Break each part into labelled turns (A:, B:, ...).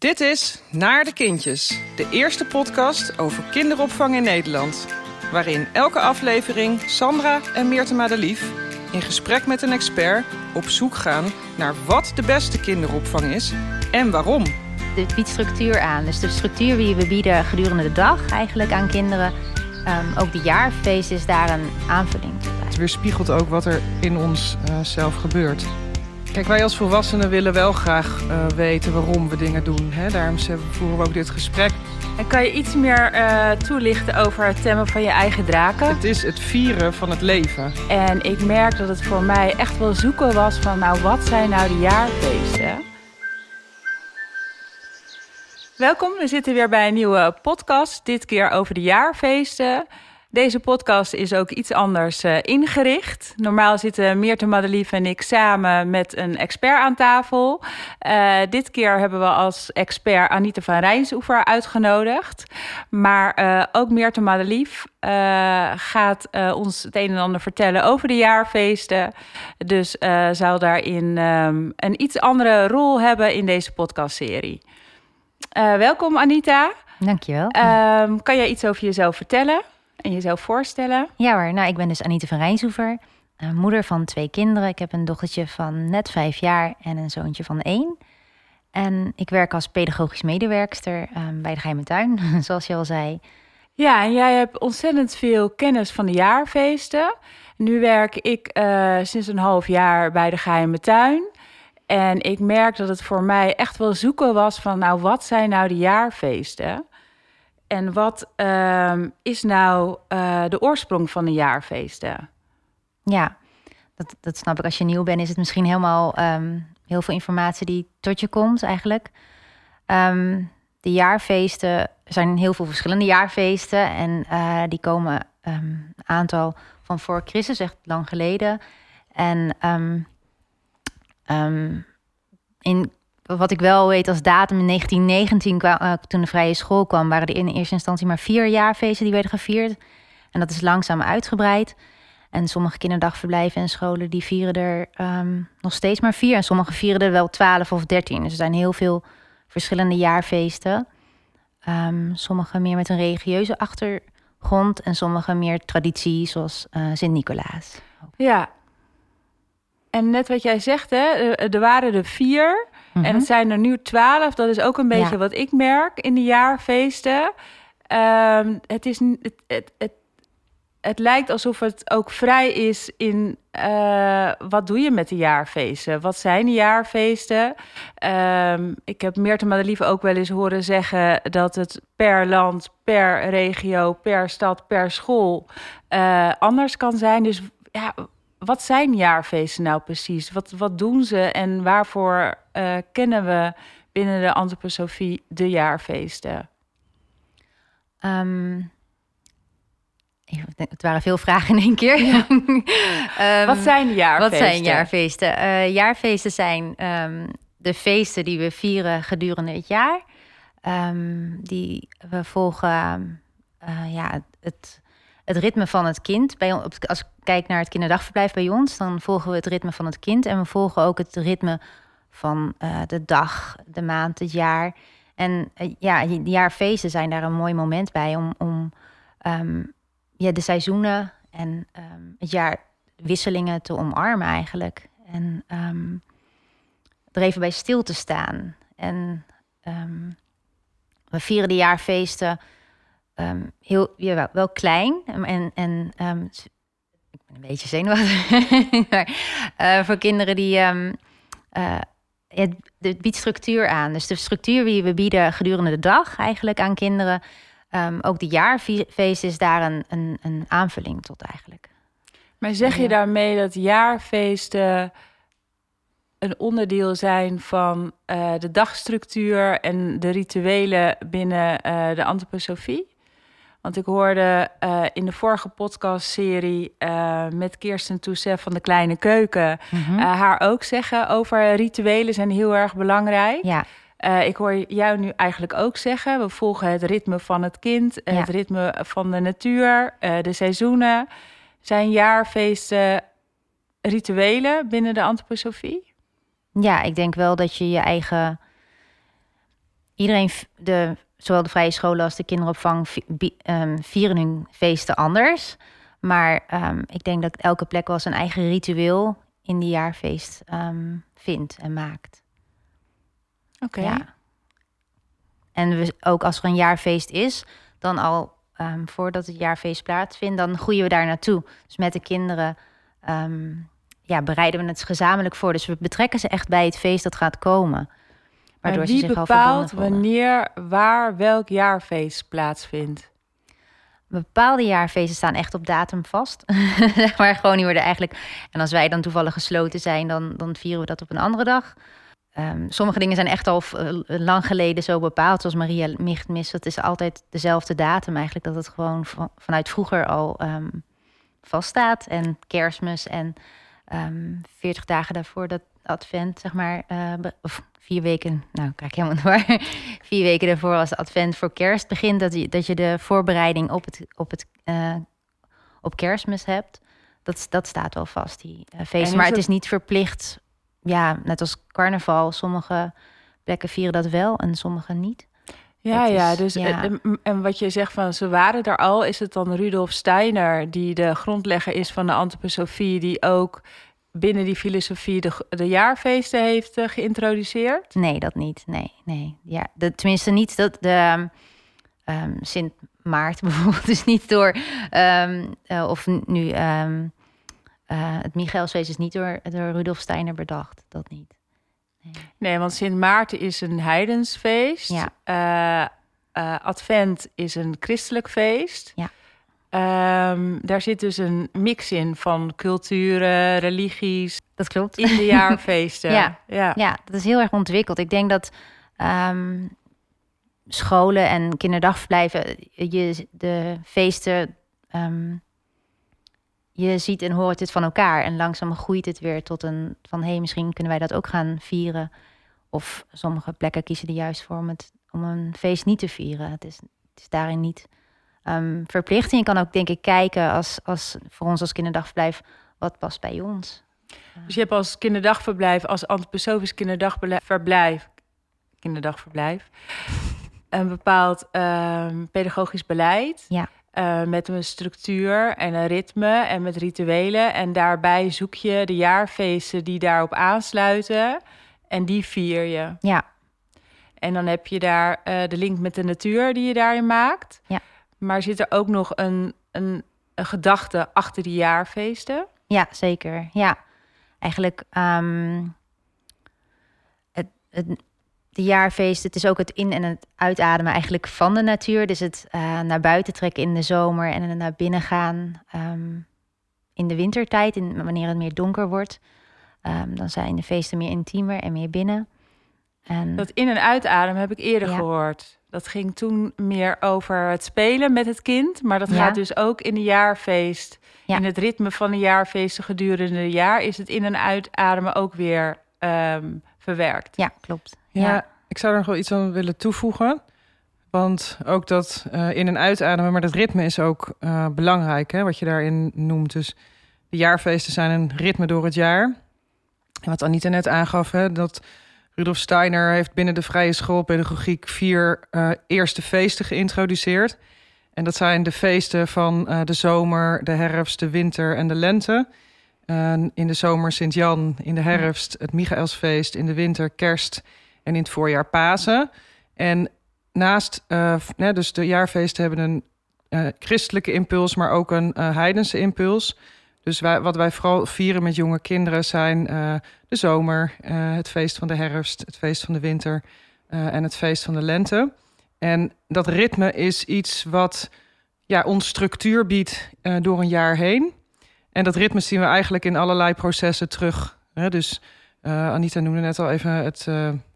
A: Dit is Naar de Kindjes, de eerste podcast over kinderopvang in Nederland. Waarin elke aflevering Sandra en Meerte Madelief in gesprek met een expert op zoek gaan naar wat de beste kinderopvang is en waarom.
B: Dit biedt structuur aan. Dus de structuur die we bieden gedurende de dag eigenlijk aan kinderen. Um, ook de jaarfeest is daar een aanvulling.
A: Het weerspiegelt ook wat er in ons uh, zelf gebeurt. Kijk, wij als volwassenen willen wel graag uh, weten waarom we dingen doen. Hè? Daarom voeren we ook dit gesprek.
C: En kan je iets meer uh, toelichten over het thema van je eigen draken?
A: Het is het vieren van het leven.
C: En ik merk dat het voor mij echt wel zoeken was van, nou, wat zijn nou de jaarfeesten? Welkom, we zitten weer bij een nieuwe podcast. Dit keer over de jaarfeesten. Deze podcast is ook iets anders uh, ingericht. Normaal zitten Meerte Madelief en ik samen met een expert aan tafel. Uh, dit keer hebben we als expert Anita van Rijnsoever uitgenodigd. Maar uh, ook Meerte Madelief gaat ons het een en ander vertellen over de jaarfeesten. Dus zal daarin um, een iets andere rol hebben in deze podcastserie. welkom Anita.
B: Dankjewel.
C: Um, kan jij iets over jezelf vertellen? En jezelf voorstellen?
B: Ja hoor, nou ik ben dus Anita van Rijnsoever, uh, moeder van twee kinderen. Ik heb een dochtertje van net vijf jaar en een zoontje van één. En ik werk als pedagogisch medewerkster um, bij de Geheime Tuin, zoals je al zei.
C: Ja, en jij hebt ontzettend veel kennis van de jaarfeesten. Nu werk ik uh, sinds een half jaar bij de Geheime Tuin. En ik merk dat het voor mij echt wel zoeken was van, nou, wat zijn nou de jaarfeesten? En wat uh, is nou uh, de oorsprong van de jaarfeesten?
B: Ja, dat, dat snap ik. Als je nieuw bent, is het misschien helemaal um, heel veel informatie die tot je komt eigenlijk. Um, de jaarfeesten, zijn heel veel verschillende jaarfeesten. En uh, die komen een aantal van voor Christus, echt lang geleden. En in wat ik wel weet als datum in 1919, kwam, uh, toen de vrije school kwam, waren er in eerste instantie maar vier jaarfeesten die werden gevierd. En dat is langzaam uitgebreid. En sommige kinderdagverblijven en scholen die vieren er um, nog steeds maar vier. En sommige vieren er wel twaalf of dertien. Dus er zijn heel veel verschillende jaarfeesten. Um, sommige meer met een religieuze achtergrond en sommige meer traditie, zoals uh, Sint-Nicolaas.
C: Ja. En net wat jij zegt, hè, er waren er vier. En het zijn er nu twaalf. Dat is ook een beetje ja. wat ik merk in de jaarfeesten. Um, het, is, het, het, het, het, lijkt alsof het ook vrij is in uh, wat doe je met de jaarfeesten? Wat zijn de jaarfeesten? Um, ik heb Meerte Madelieve ook wel eens horen zeggen dat het per land, per regio, per stad, per school uh, anders kan zijn. Dus ja, wat zijn jaarfeesten nou precies? Wat, wat doen ze en waarvoor uh, kennen we binnen de antroposofie de jaarfeesten?
B: Um, het waren veel vragen in één keer. Ja.
C: um, wat zijn de jaarfeesten?
B: Wat zijn jaarfeesten? Uh, jaarfeesten zijn um, de feesten die we vieren gedurende het jaar. die we volgen uh, ja, het, het ritme van het kind. Bij, als ik kijk naar het kinderdagverblijf bij ons, dan volgen we het ritme van het kind. En we volgen ook het ritme van uh, de dag, de maand, het jaar. En uh, ja, de jaarfeesten zijn daar een mooi moment bij om, om um, ja, de seizoenen en um, het jaar wisselingen te omarmen eigenlijk. En um, er even bij stil te staan. En we vieren de jaarfeesten um, heel ja, wel klein. En, en um, ik ben een beetje zenuwachtig. maar uh, voor kinderen die. Um, uh, het, het, biedt structuur aan. Dus de structuur die we bieden gedurende de dag eigenlijk aan kinderen. ook de jaarfeest is daar een, een, een, aanvulling tot eigenlijk.
C: Maar zeg je daarmee dat jaarfeesten een onderdeel zijn van uh, de dagstructuur en de rituelen binnen uh, de antroposofie? Want ik hoorde uh, in de vorige podcastserie uh, met Kirsten Toussaint van de Kleine Keuken mm -hmm. uh, haar ook zeggen over rituelen zijn heel erg belangrijk.
B: Ja.
C: ik hoor jou nu eigenlijk ook zeggen, we volgen het ritme van het kind, ja. het ritme van de natuur, de seizoenen. Zijn jaarfeesten rituelen binnen de antroposofie?
B: Ja, ik denk wel dat je je eigen iedereen, de, zowel de vrije scholen als de kinderopvang, ehm, vieren hun feesten anders. Maar um, ik denk dat elke plek wel zijn eigen ritueel in die jaarfeest um, vindt en maakt.
C: Oké. Ja.
B: En we, ook als er een jaarfeest is, dan al um, voordat het jaarfeest plaatsvindt, dan groeien we daar naartoe. Dus met de kinderen ja, bereiden we het gezamenlijk voor. Dus we betrekken ze echt bij het feest dat gaat komen.
C: Waardoor wie ze zich bepaalt wanneer, waar, welk jaarfeest plaatsvindt?
B: Bepaalde jaarfeesten staan echt op datum vast. maar gewoon die worden eigenlijk. En als wij dan toevallig gesloten zijn, dan, dan vieren we dat op een andere dag. Um, sommige dingen zijn echt al uh, lang geleden zo bepaald, zoals Maria Michtmis. Dat is altijd dezelfde datum eigenlijk, dat het gewoon van, vanuit vroeger al um, vaststaat. En kerstmis en um, ehm, 40 dagen daarvoor dat advent, zeg maar, uh, of vier weken, nou krijg ik helemaal door. vier weken daarvoor als advent voor kerst begint, dat je, dat je de voorbereiding op, het, op, het, uh, op kerstmis hebt. Dat, dat staat wel vast, die uh, feesten. Maar het is niet verplicht, ja, net als carnaval. Sommige plekken vieren dat wel en sommige niet.
C: Ja, ja, dus ja. En, wat je zegt van ze waren er al, is het dan Rudolf Steiner die de grondlegger is van de antroposofie, die ook binnen die filosofie de, de jaarfeesten heeft uh, geïntroduceerd?
B: Nee, dat niet. Nee, nee. Ja, de, tenminste niet dat de um, Sint Maart bijvoorbeeld is niet door um, uh, of nu um, uh, het Michaelsfeest is niet door, door Rudolf Steiner bedacht. Dat niet.
C: Nee, nee want Sint Maarten is een heidensfeest. Ja. Advent is een christelijk feest.
B: Ja.
C: Um, daar zit dus een mix in van culturen, religies.
B: Dat klopt.
C: In de jaarfeesten.
B: ja, ja. ja, dat is heel erg ontwikkeld. Ik denk dat um, scholen en kinderdagverblijven je de feesten. Um, je ziet en hoort het van elkaar. En langzaam groeit het weer tot een van hé, hey, misschien kunnen wij dat ook gaan vieren. Of sommige plekken kiezen er juist voor om, het, om een feest niet te vieren. Het is, het is daarin niet um, verplicht. je kan ook, denk ik, kijken als, als voor ons als kinderdagverblijf, wat past bij ons.
C: Dus je hebt als kinderdagverblijf, als antroposofisch kinderdagverblijf, kinderdagverblijf, een bepaald um, pedagogisch beleid.
B: Ja.
C: Uh, met een structuur en een ritme en met rituelen. En daarbij zoek je de jaarfeesten die daarop aansluiten. En die vier je.
B: Ja.
C: En dan heb je daar uh, de link met de natuur die je daarin maakt.
B: Ja.
C: Maar zit er ook nog een, een, een gedachte achter die jaarfeesten?
B: Ja, zeker. Ja, eigenlijk um, het, het, de jaarfeest, het is ook het in- en het uitademen eigenlijk van de natuur. Dus het uh, naar buiten trekken in de zomer en naar binnen gaan um, in de wintertijd, in, wanneer het meer donker wordt. Um, dan zijn de feesten meer intiemer en meer binnen.
C: En, dat in- en uitademen heb ik eerder gehoord. Dat ging toen meer over het spelen met het kind. Maar dat gaat dus ook in de jaarfeest. In het ritme van de jaarfeesten gedurende het jaar is het in- en uitademen ook weer ehm, verwerkt.
B: Ja, klopt.
D: Ja, ik zou er nog wel iets aan willen toevoegen. Want ook dat uh, in- en uitademen, maar dat ritme is ook uh, belangrijk, hè, wat je daarin noemt. Dus de jaarfeesten zijn een ritme door het jaar. En wat Anita net aangaf, hè, dat Rudolf Steiner heeft binnen de vrije schoolpedagogiek vier uh, eerste feesten geïntroduceerd. En dat zijn de feesten van uh, de zomer, de herfst, de winter en de lente. In de zomer Sint-Jan, in de herfst het Michaelsfeest, in de winter kerst en in het voorjaar Pasen. En naast, nee, dus de jaarfeesten hebben een christelijke impuls, maar ook een heidense impuls. Dus wij, wat wij vooral vieren met jonge kinderen zijn uh, de zomer, uh, het feest van de herfst, het feest van de winter uh, en het feest van de lente. En dat ritme is iets wat ja, ons structuur biedt door een jaar heen. En dat ritme zien we eigenlijk in allerlei processen terug. Hè? Dus Anita noemde net al even het,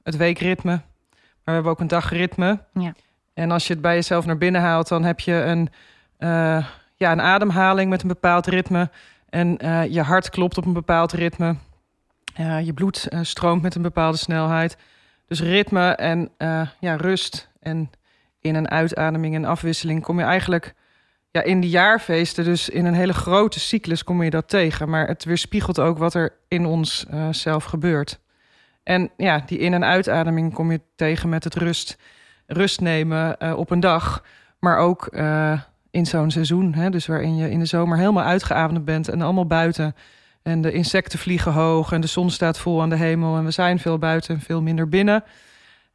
D: het weekritme, maar we hebben ook een dagritme.
B: Ja.
D: En als je het bij jezelf naar binnen haalt, dan heb je een, ja, een ademhaling met een bepaald ritme. En uh, je hart klopt op een bepaald ritme. Uh, je bloed uh, stroomt met een bepaalde snelheid. Dus ritme en ja, rust en in- en uitademing en afwisseling kom je eigenlijk ja, in de jaarfeesten, dus in een hele grote cyclus kom je dat tegen. Maar het weerspiegelt ook wat er in ons zelf gebeurt. En ja, die in- en uitademing kom je tegen met het rust, rust nemen eh, op een dag. Maar ook eh, in zo'n seizoen. Hè? Dus waarin je in de zomer helemaal uitgeademd bent en allemaal buiten. En de insecten vliegen hoog en de zon staat vol aan de hemel. En we zijn veel buiten en veel minder binnen.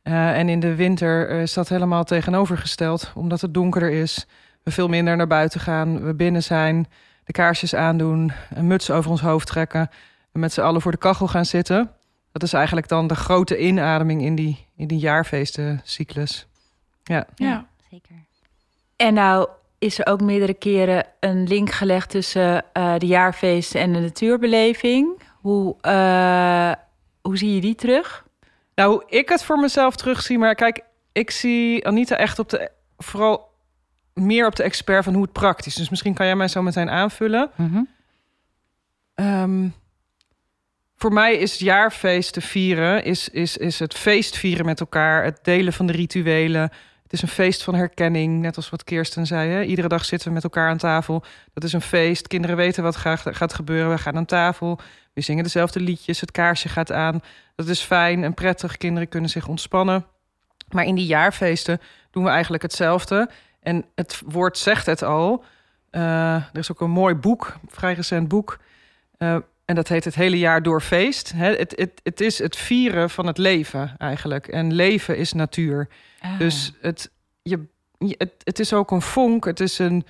D: Uh, en in de winter is dat helemaal tegenovergesteld, omdat het donkerder is. We veel minder naar buiten gaan, we binnen zijn, de kaarsjes aandoen, een muts over ons hoofd trekken en met z'n allen voor de kachel gaan zitten. Dat is eigenlijk dan de grote inademing in die, in die jaarfeestencyclus. Ja.
B: ja, zeker.
C: En nou is er ook meerdere keren een link gelegd tussen uh, de jaarfeesten en de natuurbeleving. Hoe, uh, hoe zie je die terug?
D: Nou, hoe ik het voor mezelf terugzie, maar kijk, ik zie Anita echt op de, vooral meer op de expert van hoe het praktisch. Dus misschien kan jij mij zo meteen aanvullen.
B: Mm -hmm.
D: um, voor mij is het jaarfeest te vieren, is, is, is het feest vieren met elkaar, het delen van de rituelen. Het is een feest van herkenning, net als wat Kirsten zei. Hè? Iedere dag zitten we met elkaar aan tafel. Dat is een feest. Kinderen weten wat gaat, gaat gebeuren. We gaan aan tafel. We zingen dezelfde liedjes. Het kaarsje gaat aan. Dat is fijn en prettig. Kinderen kunnen zich ontspannen. Maar in die jaarfeesten doen we eigenlijk hetzelfde. En het woord zegt het al. Uh, er is ook een mooi boek, vrij recent boek. Uh, en dat heet het hele jaar door feest. Het, het, het is het vieren van het leven eigenlijk. En leven is natuur.
C: Ah.
D: Dus het, je, het, het is ook een vonk. Het is een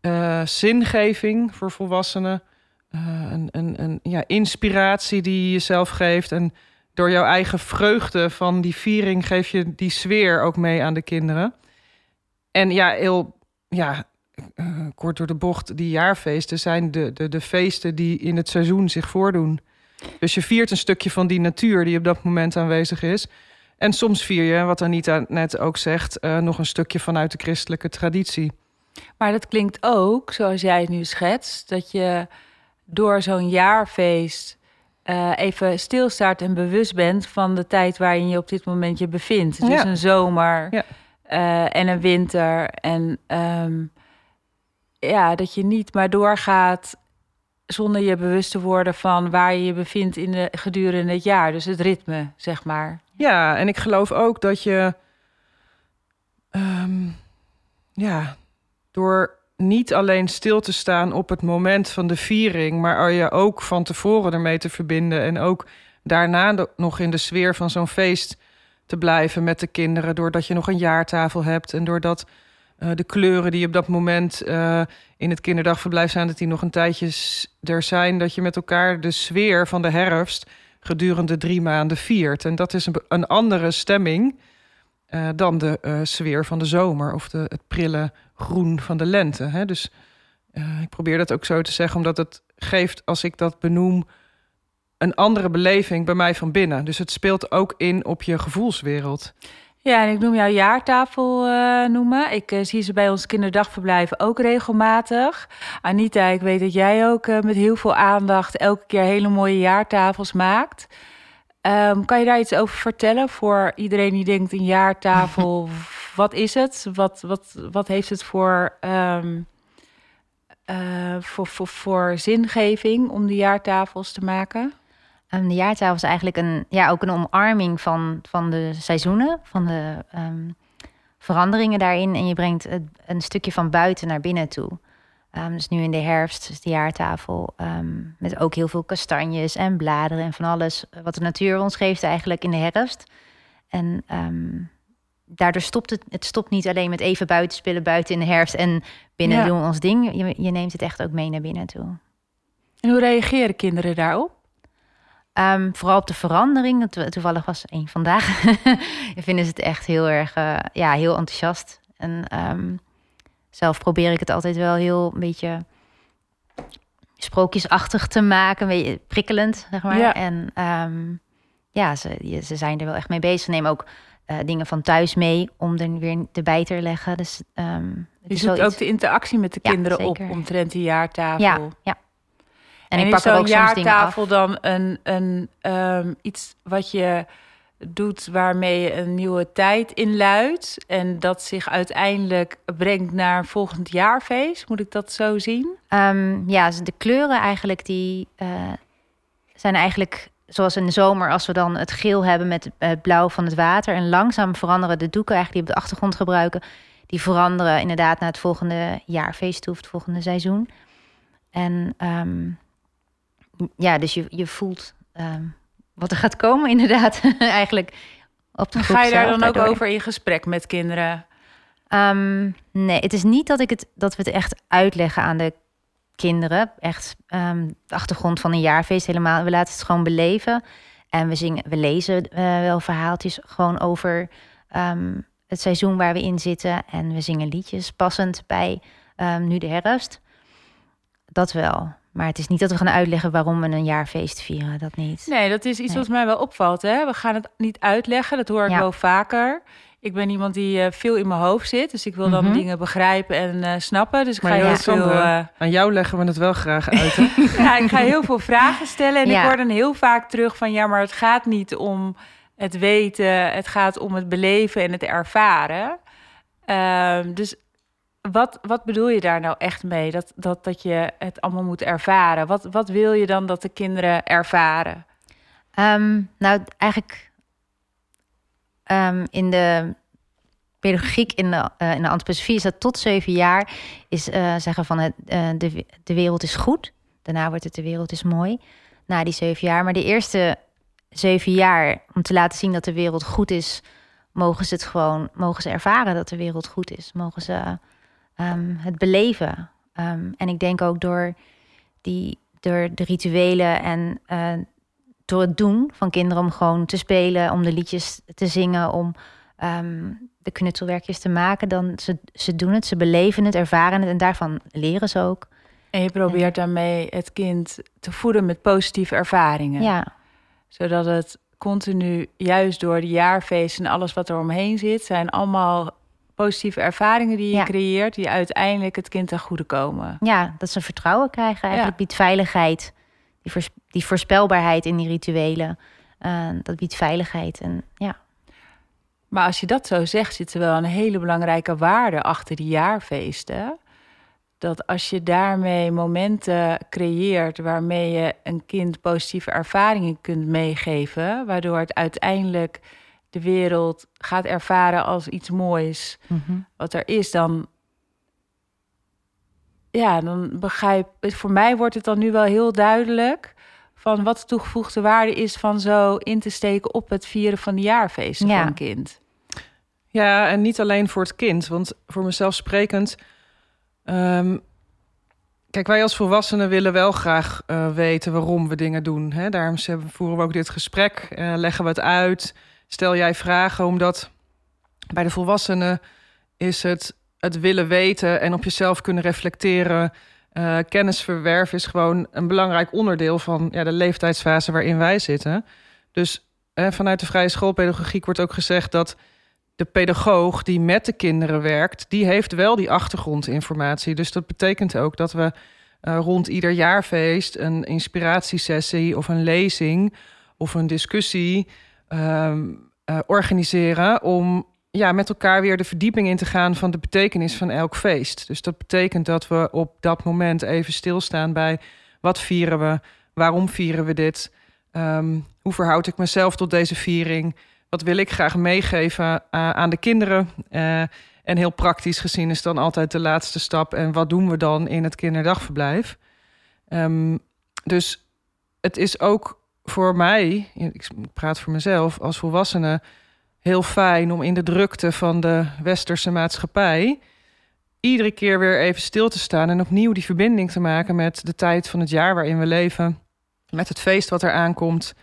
D: uh, zingeving voor volwassenen. Uh, een, een, een ja, inspiratie die je jezelf geeft. En door jouw eigen vreugde van die viering geef je die sfeer ook mee aan de kinderen. En ja, heel ja, uh, kort door de bocht, die jaarfeesten zijn de, de, de feesten die in het seizoen zich voordoen. Dus je viert een stukje van die natuur die op dat moment aanwezig is. En soms vier je, wat Anita net ook zegt, uh, nog een stukje vanuit de christelijke traditie.
C: Maar dat klinkt ook, zoals jij het nu schetst, dat je door zo'n jaarfeest uh, even stilstaat en bewust bent van de tijd waarin je op dit moment je bevindt. Dus
D: Ja.
C: een zomer
D: Ja.
C: uh, en een winter. En um, ja, dat je niet maar doorgaat zonder je bewust te worden van waar je je bevindt in de, gedurende het jaar. Dus het ritme, zeg maar.
D: Ja, en ik geloof ook dat je, ehm, ja, door niet alleen stil te staan op het moment van de viering, maar je ook van tevoren ermee te verbinden en ook daarna nog in de sfeer van zo'n feest te blijven met de kinderen, doordat je nog een jaartafel hebt en doordat eh, de kleuren die op dat moment eh, in het kinderdagverblijf zijn, dat die nog een tijdje er zijn, dat je met elkaar de sfeer van de herfst gedurende drie maanden viert. En dat is een, een andere stemming eh, dan de sfeer van de zomer of de, het prille groen van de lente. Hè? Dus ik probeer dat ook zo te zeggen, omdat het geeft, als ik dat benoem, een andere beleving bij mij van binnen. Dus het speelt ook in op je gevoelswereld.
C: Ja, en ik noem jouw jaartafel eh, noemen. Ik eh, zie ze bij ons kinderdagverblijven ook regelmatig. Anita, ik weet dat jij ook eh, met heel veel aandacht elke keer hele mooie jaartafels maakt. Ehm, kan je daar iets over vertellen voor iedereen die denkt een jaartafel? wat is het? Wat, wat, wat heeft het voor, ehm, eh, voor, voor, voor zingeving om die jaartafels te maken?
B: Um, de jaartafel is eigenlijk een, ja, ook een omarming van, van de seizoenen, van de ehm, veranderingen daarin. En je brengt het, een stukje van buiten naar binnen toe. Um, dus nu in de herfst is de jaartafel met ook heel veel kastanjes en bladeren en van alles wat de natuur ons geeft eigenlijk in de herfst. En daardoor stopt het, het stopt niet alleen met even buiten spelen, buiten in de herfst en binnen
C: Ja.
B: doen we ons ding. Je, je neemt het echt ook mee naar binnen toe.
C: En hoe reageren kinderen daarop?
B: Um, vooral op de verandering. To toevallig was één vandaag. vinden ze het echt heel erg, uh, ja, heel enthousiast. En um, zelf probeer ik het altijd wel heel een beetje sprookjesachtig te maken, een beetje prikkelend, zeg maar.
C: Ja.
B: En um, ja, ze, ze zijn er wel echt mee bezig. Ze nemen ook uh, dingen van thuis mee om er weer erbij te leggen. Dus
C: je zoekt ook de interactie met de
B: Ja,
C: kinderen
B: zeker.
C: op omtrent die jaartafel.
B: Ja, ja.
C: En,
B: ik
C: is
B: pak er
C: zo'n
B: ook
C: jaartafel dan een, een, um, iets wat je doet waarmee je een nieuwe tijd inluidt en dat zich uiteindelijk brengt naar een volgend jaarfeest? Moet ik dat zo zien?
B: Um, ja, de kleuren eigenlijk die uh, zijn eigenlijk zoals in de zomer, als we dan het geel hebben met het blauw van het water. En langzaam veranderen de doeken eigenlijk die op de achtergrond gebruiken. Die veranderen inderdaad naar het volgende jaarfeest toe, of het volgende seizoen. En ehm, ja, dus je, je voelt ehm, wat er gaat komen, inderdaad. eigenlijk op de
C: Ga je daar dan ook over in gesprek met kinderen?
B: Ehm, nee, het is niet dat, ik het, dat we het echt uitleggen aan de kinderen. Echt um, de achtergrond van een jaarfeest helemaal. We laten het gewoon beleven. En we, zingen, we lezen uh, wel verhaaltjes gewoon over um, het seizoen waar we in zitten. En we zingen liedjes passend bij nu de herfst. Dat wel. Maar het is niet dat we gaan uitleggen waarom we een jaarfeest vieren. Dat niet.
C: Nee, dat is iets wat mij wel opvalt. Hè? We gaan het niet uitleggen. Dat hoor ik wel vaker. Ik ben iemand die uh, veel in mijn hoofd zit. Dus ik wil dan mhm. dingen begrijpen en uh, snappen. Dus ik
D: maar
C: ga heel veel... Uh...
D: Aan jou leggen we het wel graag uit.
C: ja, ik ga heel veel vragen stellen. En ja. ik hoor dan heel vaak terug van... ja, maar het gaat niet om het weten. Het gaat om het beleven en het ervaren. Ehm, dus wat, wat bedoel je daar nou echt mee? Dat, dat, dat je het allemaal moet ervaren. Wat, wat wil je dan dat de kinderen ervaren?
B: Um, nou, eigenlijk um, in de pedagogiek in de, uh, in de antroposofie is dat tot zeven jaar is uh, zeggen van het, uh, de, de wereld is goed. Daarna wordt het de wereld is mooi. Na die zeven jaar. Maar de eerste zeven jaar, om te laten zien dat de wereld goed is, mogen ze het gewoon, mogen ze ervaren dat de wereld goed is. Mogen ze um, het beleven. Um, en ik denk ook door, die, door de rituelen en door het doen van kinderen om gewoon te spelen, om de liedjes te zingen, om um, de knutselwerkjes te maken, dan ze, ze doen het, ze beleven het, ervaren het en daarvan leren ze ook.
C: En je probeert daarmee het kind te voeden met positieve ervaringen.
B: Ja.
C: Zodat het continu, juist door de jaarfeesten en alles wat er omheen zit, zijn allemaal positieve ervaringen die je creëert, die uiteindelijk het kind ten goede komen.
B: Ja, dat ze vertrouwen krijgen. Eigenlijk biedt veiligheid die, die voorspelbaarheid in die rituelen, uh, dat biedt veiligheid. En, ja.
C: Maar als je dat zo zegt, zit er wel een hele belangrijke waarde achter die jaarfeesten. Dat als je daarmee momenten creëert waarmee je een kind positieve ervaringen kunt meegeven, waardoor het uiteindelijk de wereld gaat ervaren als iets moois, mhm. wat er is, dan ja, dan begrijp voor mij wordt het dan nu wel heel duidelijk van wat de toegevoegde waarde is van zo in te steken op het vieren van de jaarfeesten ja. van een kind.
D: Ja, en niet alleen voor het kind, want voor mezelf sprekend. Um, kijk, wij als volwassenen willen wel graag uh, weten waarom we dingen doen. Hè? Daarom voeren we ook dit gesprek, uh, leggen we het uit. Stel jij vragen, omdat bij de volwassenen is het het willen weten en op jezelf kunnen reflecteren. Uh, kennis verwerven is gewoon een belangrijk onderdeel van ja, de leeftijdsfase waarin wij zitten. Dus eh, vanuit de vrije schoolpedagogiek wordt ook gezegd dat de pedagoog die met de kinderen werkt, die heeft wel die achtergrondinformatie. Dus dat betekent ook dat we uh, rond ieder jaarfeest een inspiratiesessie of een lezing of een discussie ehm, organiseren om ja, met elkaar weer de verdieping in te gaan van de betekenis van elk feest. Dus dat betekent dat we op dat moment even stilstaan bij wat vieren we, waarom vieren we dit, um, hoe verhoud ik mezelf tot deze viering, wat wil ik graag meegeven uh, aan de kinderen. Uh, en heel praktisch gezien is dan altijd de laatste stap. En wat doen we dan in het kinderdagverblijf? Um, dus het is ook voor mij, ik praat voor mezelf als volwassene heel fijn om in de drukte van de westerse maatschappij iedere keer weer even stil te staan en opnieuw die verbinding te maken met de tijd van het jaar waarin we leven, met het feest wat er aankomt,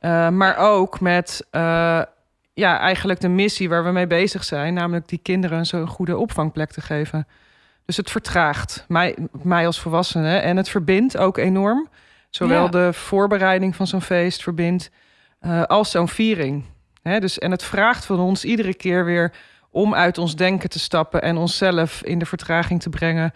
D: uh, maar ook met uh, ja, eigenlijk de missie waar we mee bezig zijn, namelijk die kinderen zo'n goede opvangplek te geven. Dus het vertraagt mij, mij als volwassene en het verbindt ook enorm. Zowel ja. de voorbereiding van zo'n feest verbindt uh, als zo'n viering dus, en het vraagt van ons iedere keer weer om uit ons denken te stappen en onszelf in de vertraging te brengen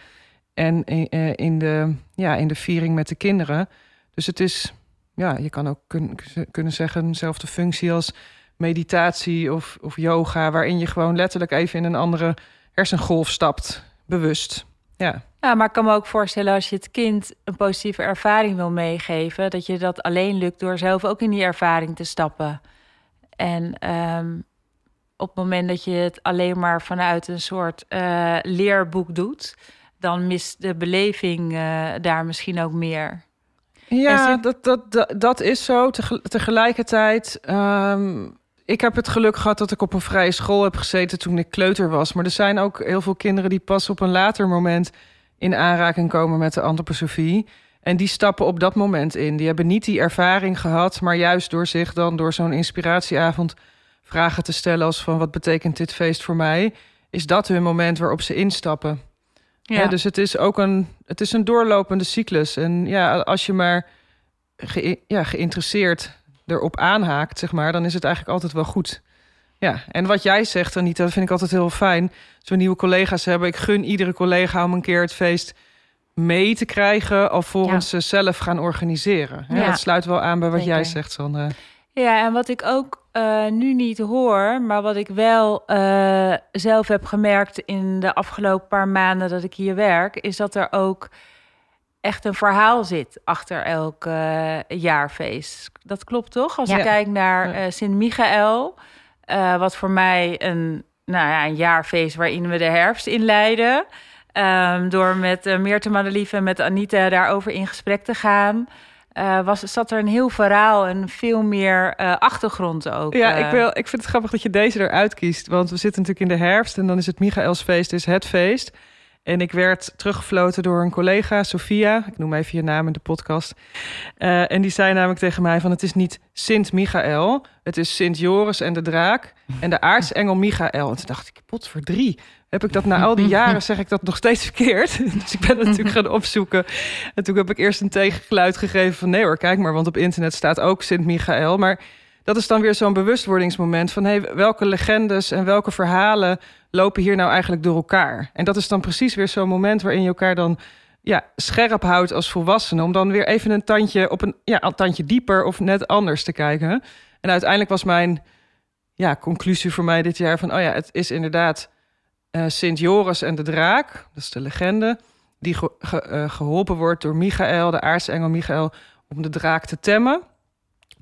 D: en in, eh, in, de, ja, in de viering met de kinderen. Dus het is, ja, je kan ook kun, kunnen zeggen, dezelfde functie als meditatie of, of yoga, waarin je gewoon letterlijk even in een andere hersengolf stapt, bewust. Ja.
C: Ja, maar ik kan me ook voorstellen als je het kind een positieve ervaring wil meegeven, dat je dat alleen lukt door zelf ook in die ervaring te stappen. En ehm, op het moment dat je het alleen maar vanuit een soort uh, leerboek doet, dan mist de beleving uh, daar misschien ook meer.
D: Ja, dat, dat, dat, dat is zo. Tegelijkertijd, um, ik heb het geluk gehad dat ik op een vrije school heb gezeten toen ik kleuter was. Maar er zijn ook heel veel kinderen die pas op een later moment in aanraking komen met de antroposofie. En die stappen op dat moment in. Die hebben niet die ervaring gehad, maar juist door zich dan door zo'n inspiratieavond vragen te stellen als van wat betekent dit feest voor mij, is dat hun moment waarop ze instappen. Ja. dus het is ook een, het is een doorlopende cyclus. En ja, als je maar ja, geïnteresseerd erop aanhaakt, zeg maar, dan is het eigenlijk altijd wel goed. Ja, en wat jij zegt, Anita, dat vind ik altijd heel fijn. Zo nieuwe collega's hebben. Ik gun iedere collega om een keer het feest mee te krijgen... alvorens ze zelf gaan organiseren. Ja. Dat sluit wel aan bij wat jij zegt, Sandra.
C: Ja, en wat ik ook uh, nu niet hoor, maar wat ik wel uh, zelf heb gemerkt in de afgelopen paar maanden dat ik hier werk, is dat er ook echt een verhaal zit achter elk uh, jaarfeest. Dat klopt toch? Als ja. ik kijk naar Sint-Michael, wat voor mij een, nou ja, een jaarfeest waarin we de herfst inleiden. Um, door met uh, Meerte Madelief en met Anita daarover in gesprek te gaan uh, was, zat er een heel verhaal en veel meer uh, achtergrond ook.
D: Ja, ik, wil, ik vind het grappig dat je deze eruit kiest. Want we zitten natuurlijk in de herfst en dan is het Michaelsfeest, is het feest. En ik werd teruggefloten door een collega, Sofia. Ik noem even je naam in de podcast. Uh, en die zei namelijk tegen mij van... het is niet Sint Michael, het is Sint Joris en de draak... en de aartsengel Michael. En toen dacht ik, pot voor drie heb ik dat na al die jaren, zeg ik dat nog steeds verkeerd. Dus ik ben natuurlijk gaan opzoeken. En toen heb ik eerst een tegengeluid gegeven van nee hoor, kijk maar, want op internet staat ook Sint Michael. Maar dat is dan weer zo'n bewustwordingsmoment van welke legendes en welke verhalen lopen hier nou eigenlijk door elkaar? En dat is dan precies weer zo'n moment waarin je elkaar dan ja, scherp houdt als volwassene. Om dan weer even een tandje op een, ja, tandje dieper of net anders te kijken. En uiteindelijk was mijn ja, conclusie voor mij dit jaar van oh ja, het is inderdaad uh, Sint Joris en de draak, dat is de legende, die eh, geholpen wordt door Michael, de aartsengel Michael, om de draak te temmen.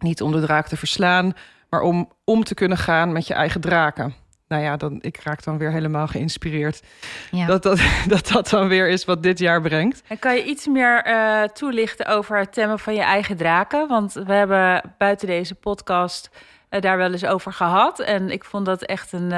D: Niet om de draak te verslaan, maar om om te kunnen gaan met je eigen draken. Nou ja, dan, ik raak dan weer helemaal geïnspireerd. Ja. Dat, dat, dat dat dan weer is wat dit jaar brengt.
C: En kan je iets meer uh, toelichten over het temmen van je eigen draken? Want we hebben buiten deze podcast daar wel eens over gehad. En ik vond dat echt een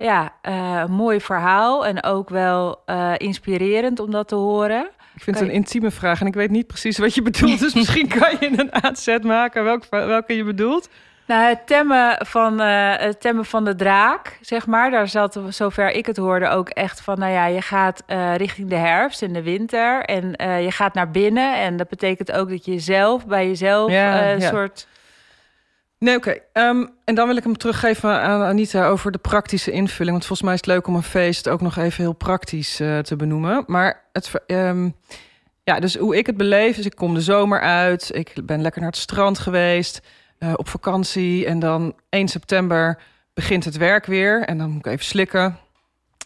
C: ja, uh, mooi verhaal en ook wel uh, inspirerend om dat te horen.
D: Ik vind het een intieme vraag en ik weet niet precies wat je bedoelt. Dus misschien kan je een aanzet maken welke, welke je bedoelt.
C: Nou, het temmen, van, uh, het temmen van de draak, zeg maar. Daar zat, zover ik het hoorde, ook echt van... nou ja, je gaat uh, richting de herfst en de winter... en uh, je gaat naar binnen. En dat betekent ook dat je zelf bij jezelf ja, een ja. soort
D: Nee, oké. Ehm, en dan wil ik hem teruggeven aan Anita over de praktische invulling. Want volgens mij is het leuk om een feest ook nog even heel praktisch uh, te benoemen. Maar het, um, ja, dus hoe ik het beleef is, ik kom de zomer uit. Ik ben lekker naar het strand geweest, uh, op vakantie. En dan 1 september begint het werk weer. En dan moet ik even slikken.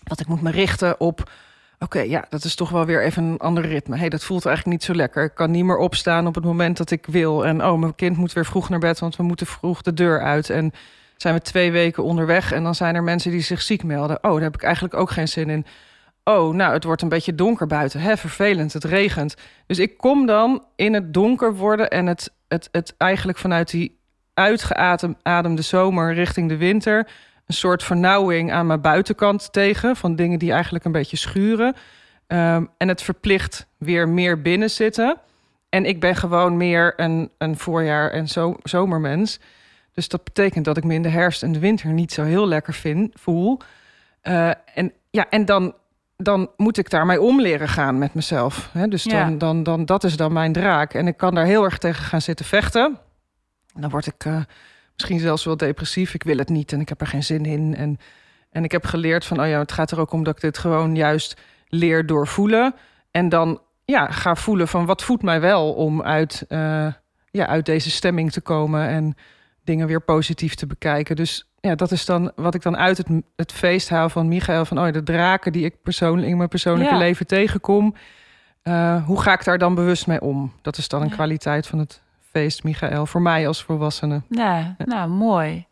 D: Want ik moet me richten op Oké, ja, dat is toch wel weer even een ander ritme. hey, dat voelt eigenlijk niet zo lekker. Ik kan niet meer opstaan op het moment dat ik wil. En oh, mijn kind moet weer vroeg naar bed, want we moeten vroeg de deur uit. En zijn we twee weken onderweg en dan zijn er mensen die zich ziek melden. Oh, daar heb ik eigenlijk ook geen zin in. Oh, nou, het wordt een beetje donker buiten. Hè, vervelend, het regent. Dus ik kom dan in het donker worden en het, het, het eigenlijk vanuit die uitgeademde zomer richting de winter een soort vernauwing aan mijn buitenkant tegen. Van dingen die eigenlijk een beetje schuren. Um, en het verplicht weer meer binnen zitten. En ik ben gewoon meer een, een voorjaar- en zo, zomermens. Dus dat betekent dat ik me in de herfst en de winter niet zo heel lekker vind, voel. Uh, en ja, en dan, dan moet ik daarmee om leren gaan met mezelf. Hè? Dus dan, ja. dan, dan, dat is dan mijn draak. En ik kan daar heel erg tegen gaan zitten vechten. En dan word ik uh, misschien zelfs wel depressief. Ik wil het niet en ik heb er geen zin in. En, en ik heb geleerd van, oh ja, het gaat er ook om dat ik dit gewoon juist leer door voelen. En dan ja, ga voelen van wat voedt mij wel om uit, uh, ja, uit deze stemming te komen en dingen weer positief te bekijken. Dus ja, dat is dan wat ik dan uit het, het feest haal van Michael. Van oh, de draken die ik persoonlijk in mijn persoonlijke
C: Ja.
D: leven tegenkom. Eh, hoe ga ik daar dan bewust mee om? Dat is dan een
C: Ja.
D: kwaliteit van het feest, Michael. Voor mij als volwassene.
C: Nou, nou, mooi.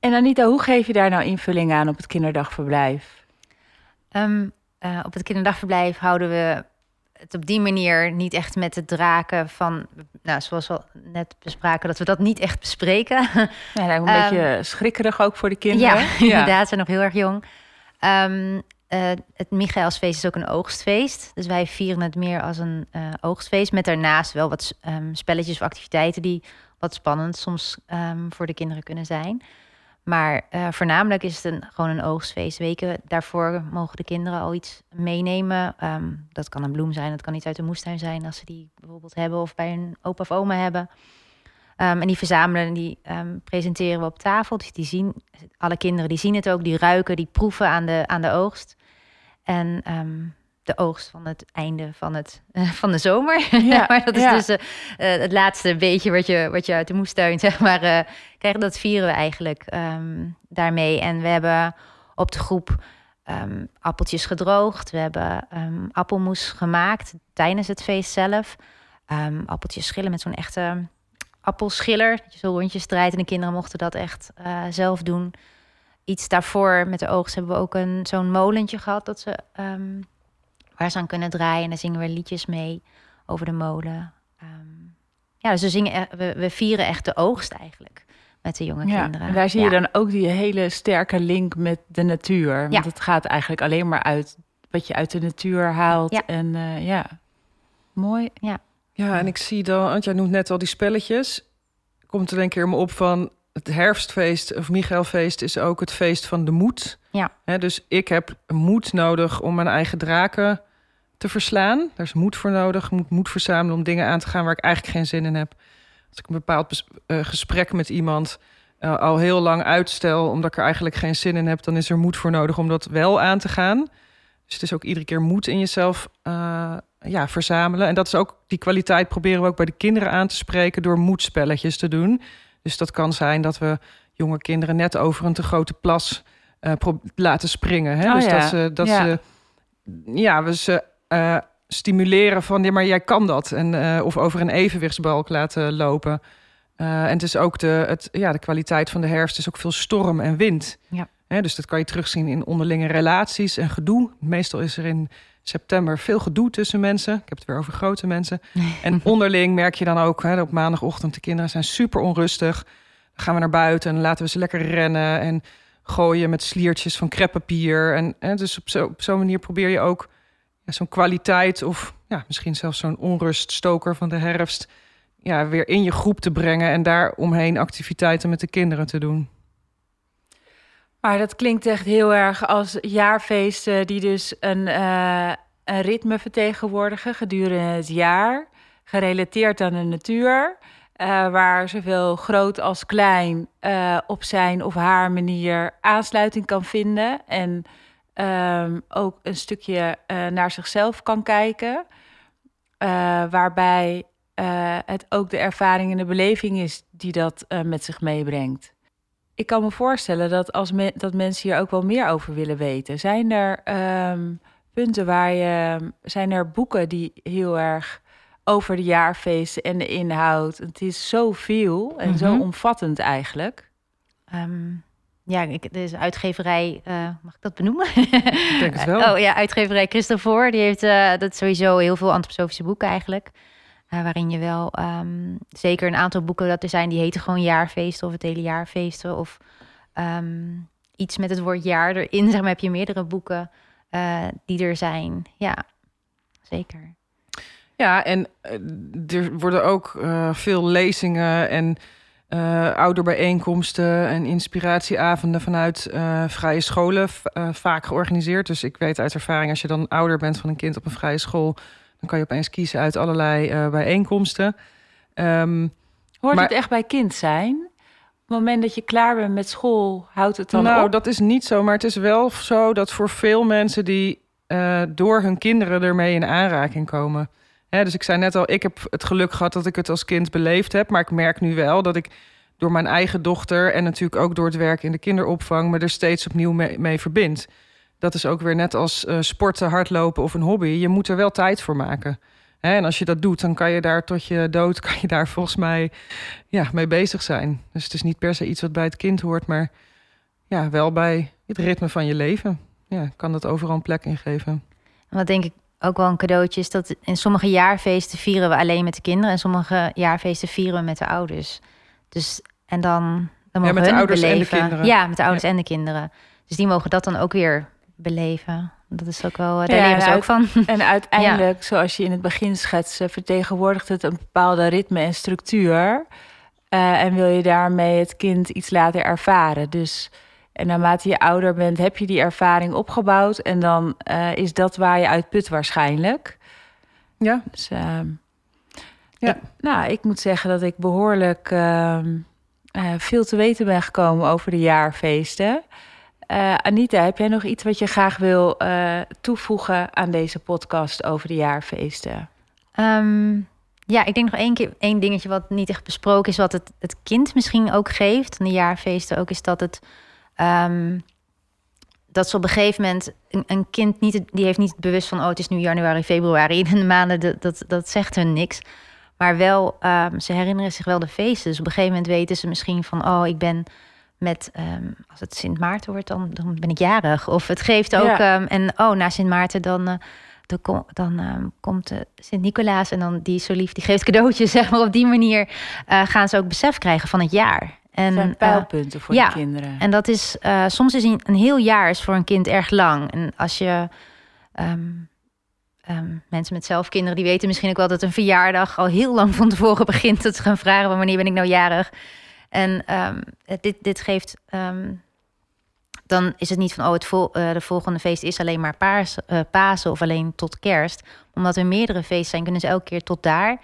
C: En Anita, hoe geef je daar nou invulling aan op het kinderdagverblijf?
B: Ehm, eh, op het kinderdagverblijf houden we het op die manier niet echt met de draken van, nou, zoals we al net bespraken, dat we dat niet echt bespreken.
C: Ja, een
B: Ehm,
C: beetje schrikkerig ook voor de kinderen.
B: Ja, inderdaad, ze zijn nog heel erg jong. Ehm, eh, het Michaelsfeest is ook een oogstfeest. Dus wij vieren het meer als een eh, oogstfeest. Met daarnaast wel wat ehm, spelletjes of activiteiten die wat spannend soms ehm, voor de kinderen kunnen zijn. Maar eh, voornamelijk is het een, gewoon een oogstfeest. Weken daarvoor mogen de kinderen al iets meenemen. Ehm, dat kan een bloem zijn, dat kan iets uit de moestuin zijn als ze die bijvoorbeeld hebben of bij een opa of oma hebben. En die verzamelen en die presenteren we op tafel. Dus die zien, alle kinderen die zien het ook, die ruiken, die proeven aan de, aan de oogst. En ehm, de oogst van het einde van, het, van de zomer.
C: Ja,
B: maar dat is
C: ja.
B: dus eh, eh, het laatste beetje wat je, wat je uit de moestuin, zeg maar, eh, krijgt. Dat vieren we eigenlijk ehm, daarmee. En we hebben op de groep ehm, appeltjes gedroogd. We hebben appelmoes gemaakt tijdens het feest zelf. Appeltjes schillen met zo'n echte appelschiller. Dat je zo rondjes draait en de kinderen mochten dat echt zelf doen. Iets daarvoor met de oogst hebben we ook een, zo'n molentje gehad dat ze, ehm, waar ze aan kunnen draaien. En dan zingen we liedjes mee over de molen. Ehm, ja, dus we, zingen, e- we, we vieren echt de oogst eigenlijk met de jonge
C: Ja,
B: kinderen.
C: en daar zie je
B: Ja.
C: dan ook die hele sterke link met de natuur. Want
B: Ja.
C: het gaat eigenlijk alleen maar uit wat je uit de natuur haalt.
B: Ja.
C: En eh, ja, mooi.
D: Ja, en ik zie dan, want jij noemt net al die spelletjes. Komt er een keer me op van het herfstfeest of Michaelfeest is ook het feest van de moed.
B: Ja.
D: Dus ik heb moed nodig om mijn eigen draken te verslaan. Daar is moed voor nodig. Ik moet moed verzamelen om dingen aan te gaan waar ik eigenlijk geen zin in heb. Als ik een bepaald eh, gesprek met iemand eh, al heel lang uitstel, omdat ik er eigenlijk geen zin in heb, dan is er moed voor nodig om dat wel aan te gaan. Dus het is ook iedere keer moed in jezelf eh, ja, verzamelen. En dat is ook die kwaliteit proberen we ook bij de kinderen aan te spreken door moedspelletjes te doen. Dus dat kan zijn dat we jonge kinderen net over een te grote plas eh, laten springen. Hè?
C: Oh
D: dus
C: ja,
D: dat ze, dat
C: ja.
D: ze ja, we ze eh, stimuleren van ja, maar jij kan dat. En, eh, of over een evenwichtsbalk laten lopen. En het is ook de, het, ja, de kwaliteit van de herfst is ook veel storm en wind.
B: Ja.
D: Dus dat kan je terugzien in onderlinge relaties en gedoe. Meestal is er in september veel gedoe tussen mensen. Ik heb het weer over grote mensen. En onderling merk je dan ook hè, op maandagochtend... de kinderen zijn super onrustig. Dan gaan we naar buiten en laten we ze lekker rennen... en gooien met sliertjes van kreppapier. En hè, dus op zo- op zo'n manier probeer je ook ja, zo'n kwaliteit... of ja, misschien zelfs zo'n onruststoker van de herfst... Ja, weer in je groep te brengen... en daar omheen activiteiten met de kinderen te doen.
C: Maar dat klinkt echt heel erg als jaarfeesten die dus een, eh, een ritme vertegenwoordigen gedurende het jaar. Gerelateerd aan de natuur. eh, waar zowel groot als klein eh, op zijn of haar manier aansluiting kan vinden. En ehm, ook een stukje naar zichzelf kan kijken. Waarbij het ook de ervaring en de beleving is die dat met zich meebrengt. Ik kan me voorstellen dat, als me- dat mensen hier ook wel meer over willen weten. Zijn er ehm, punten waar je. Zijn er boeken die heel erg over de jaarfeesten en de inhoud. Het is zoveel en zo
B: Mhm.
C: omvattend eigenlijk.
B: Ehm, ja, ik, deze uitgeverij, eh, mag ik dat benoemen?
D: Ik denk het wel.
B: Oh ja, uitgeverij Christopher, die heeft eh, dat sowieso heel veel antroposofische boeken eigenlijk. Eh, waarin je wel ehm, zeker een aantal boeken dat er zijn, die heten gewoon jaarfeesten of het hele jaarfeesten. Of ehm, iets met het woord jaar erin. Zeg maar, heb je meerdere boeken eh, die er zijn. Ja, zeker.
D: Ja, en eh, er worden ook veel lezingen en ouderbijeenkomsten en inspiratieavonden vanuit vrije scholen vaak georganiseerd. Dus ik weet uit ervaring, als je dan ouder bent van een kind op een vrije school, dan kan je opeens kiezen uit allerlei eh, bijeenkomsten. Ehm,
C: Hoort
D: Maar-
C: het echt bij kind zijn? Op het moment dat je klaar bent met school, houdt het dan
D: nou,
C: op?
D: dat is niet zo, maar het is wel zo dat voor veel mensen die eh, door hun kinderen ermee in aanraking komen. Hè, dus ik zei net al, ik heb het geluk gehad dat ik het als kind beleefd heb, maar ik merk nu wel dat ik door mijn eigen dochter en natuurlijk ook door het werk in de kinderopvang me er steeds opnieuw mee, mee verbind. Dat is ook weer net als uh, sporten, hardlopen of een hobby. Je moet er wel tijd voor maken. Hè? En als je dat doet, dan kan je daar tot je dood, kan je daar volgens mij ja, mee bezig zijn. Dus het is niet per se iets wat bij het kind hoort, maar ja, wel bij het ritme van je leven. Ja, kan dat overal een plek in geven.
B: Wat denk ik ook wel een cadeautje is dat in sommige jaarfeesten vieren we alleen met de kinderen en sommige jaarfeesten vieren we met de ouders. Dus en dan, dan mogen
D: ja, met de ouders beleven. en de kinderen.
B: Ja, met de ouders en de kinderen. Dus die mogen dat dan ook weer beleven. Dat is ook wel, daar ja, leren ze ook van.
C: En uiteindelijk, zoals je in het begin schetste, vertegenwoordigt het een bepaalde ritme en structuur. Uh, en wil je daarmee het kind iets laten ervaren. Dus en naarmate je ouder bent, heb je die ervaring opgebouwd. En dan uh, is dat waar je uit put waarschijnlijk.
D: Ja.
C: Dus, uh, ja. Ik, nou, ik moet zeggen dat ik behoorlijk uh, veel te weten ben gekomen over de jaarfeesten. Anita, heb jij nog iets wat je graag wil toevoegen aan deze podcast over de jaarfeesten?
B: Um, ja, ik denk nog één, keer, één dingetje wat niet echt besproken is, wat het, het kind misschien ook geeft. En de jaarfeesten ook, is dat het Ehm, dat ze op een gegeven moment een, kind niet, die heeft niet bewust van, oh, het is nu januari, februari, in de maanden, dat, dat, zegt hun niks. Maar wel, um, ze herinneren zich wel de feesten. Dus op een gegeven moment weten ze misschien van, oh, ik ben met, um, als het Sint Maarten wordt, dan, dan ben ik jarig. Of het geeft ook, en oh, na Sint Maarten dan. Uh, dan, dan komt uh, Sint-Nicolaas en dan die zo lief, die geeft cadeautjes, zeg maar. Op die manier uh, gaan ze ook besef krijgen van het jaar.
C: En, zijn eh, pijlpunten voor ja, de kinderen.
B: En dat is soms is een, heel jaar is voor een kind erg lang. En als je um, mensen met zelf kinderen, die weten misschien ook wel dat een verjaardag al heel lang van tevoren begint. Dat ze gaan vragen wanneer ben ik nou jarig. En um, dit, dit geeft. dan is het niet van oh, het vol, uh, de volgende feest is alleen maar paas, uh, Pasen of alleen tot kerst. Omdat er meerdere feesten zijn, kunnen ze elke keer tot daar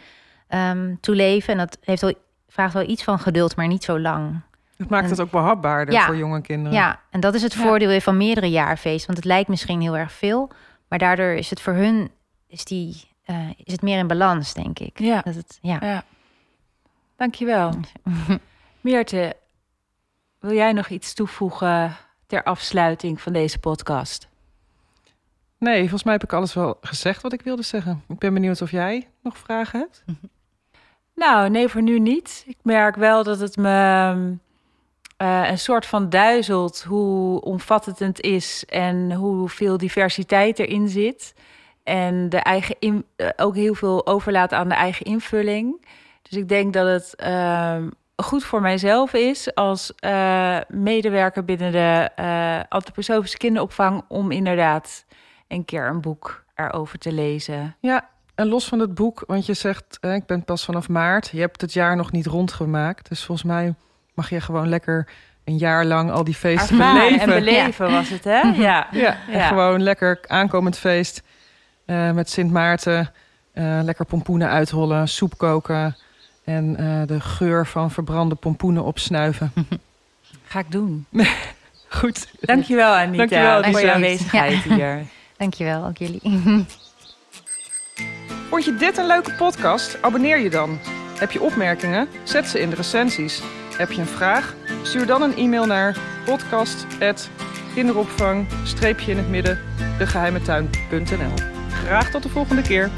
B: um, toe leven. En dat heeft wel vraagt wel iets van geduld, maar niet zo lang.
D: Het maakt het ook behapbaarder voor jonge kinderen.
B: Ja, en dat is het voordeel van meerdere jaarfeesten. Want het lijkt misschien heel erg veel, maar daardoor is het voor hun is die, uh, is het meer in balans, denk ik.
C: Ja.
B: Dat het, ja.
C: ja. Dankjewel. Meerte, wil jij nog iets toevoegen ter afsluiting van deze podcast?
D: Nee, volgens mij heb ik alles wel gezegd wat ik wilde zeggen. Ik ben benieuwd of jij nog vragen hebt.
C: Nou, nee, voor nu niet. Ik merk wel dat het me uh, een soort van duizelt hoe omvattend het is en hoeveel diversiteit erin zit. En de eigen in, uh, ook heel veel overlaat aan de eigen invulling. Dus ik denk dat het uh, goed voor mijzelf is als uh, medewerker binnen de antroposofische kinderopvang om inderdaad een keer een boek erover te lezen.
D: Ja, en los van het boek, want je zegt, ik ben pas vanaf maart. Je hebt het jaar nog niet rondgemaakt. Dus volgens mij mag je gewoon lekker een jaar lang al die feesten beleven.
C: En beleven was het, hè?
D: Ja. ja. En gewoon lekker aankomend feest uh, met Sint Maarten. Uh, lekker pompoenen uithollen, soep koken. En uh, de geur van verbrande pompoenen opsnuiven.
C: Ga ik doen.
D: Goed.
C: Dankjewel Anita, Dankjewel, voor je aanwezigheid ja. hier.
B: Dankjewel, ook jullie.
A: Vond je dit een leuke podcast? Abonneer je dan. Heb je opmerkingen? Zet ze in de recensies. Heb je een vraag? Stuur dan een e-mail naar podcast.kinderopvang-in het midden degeheimetuin.nl Graag tot de volgende keer.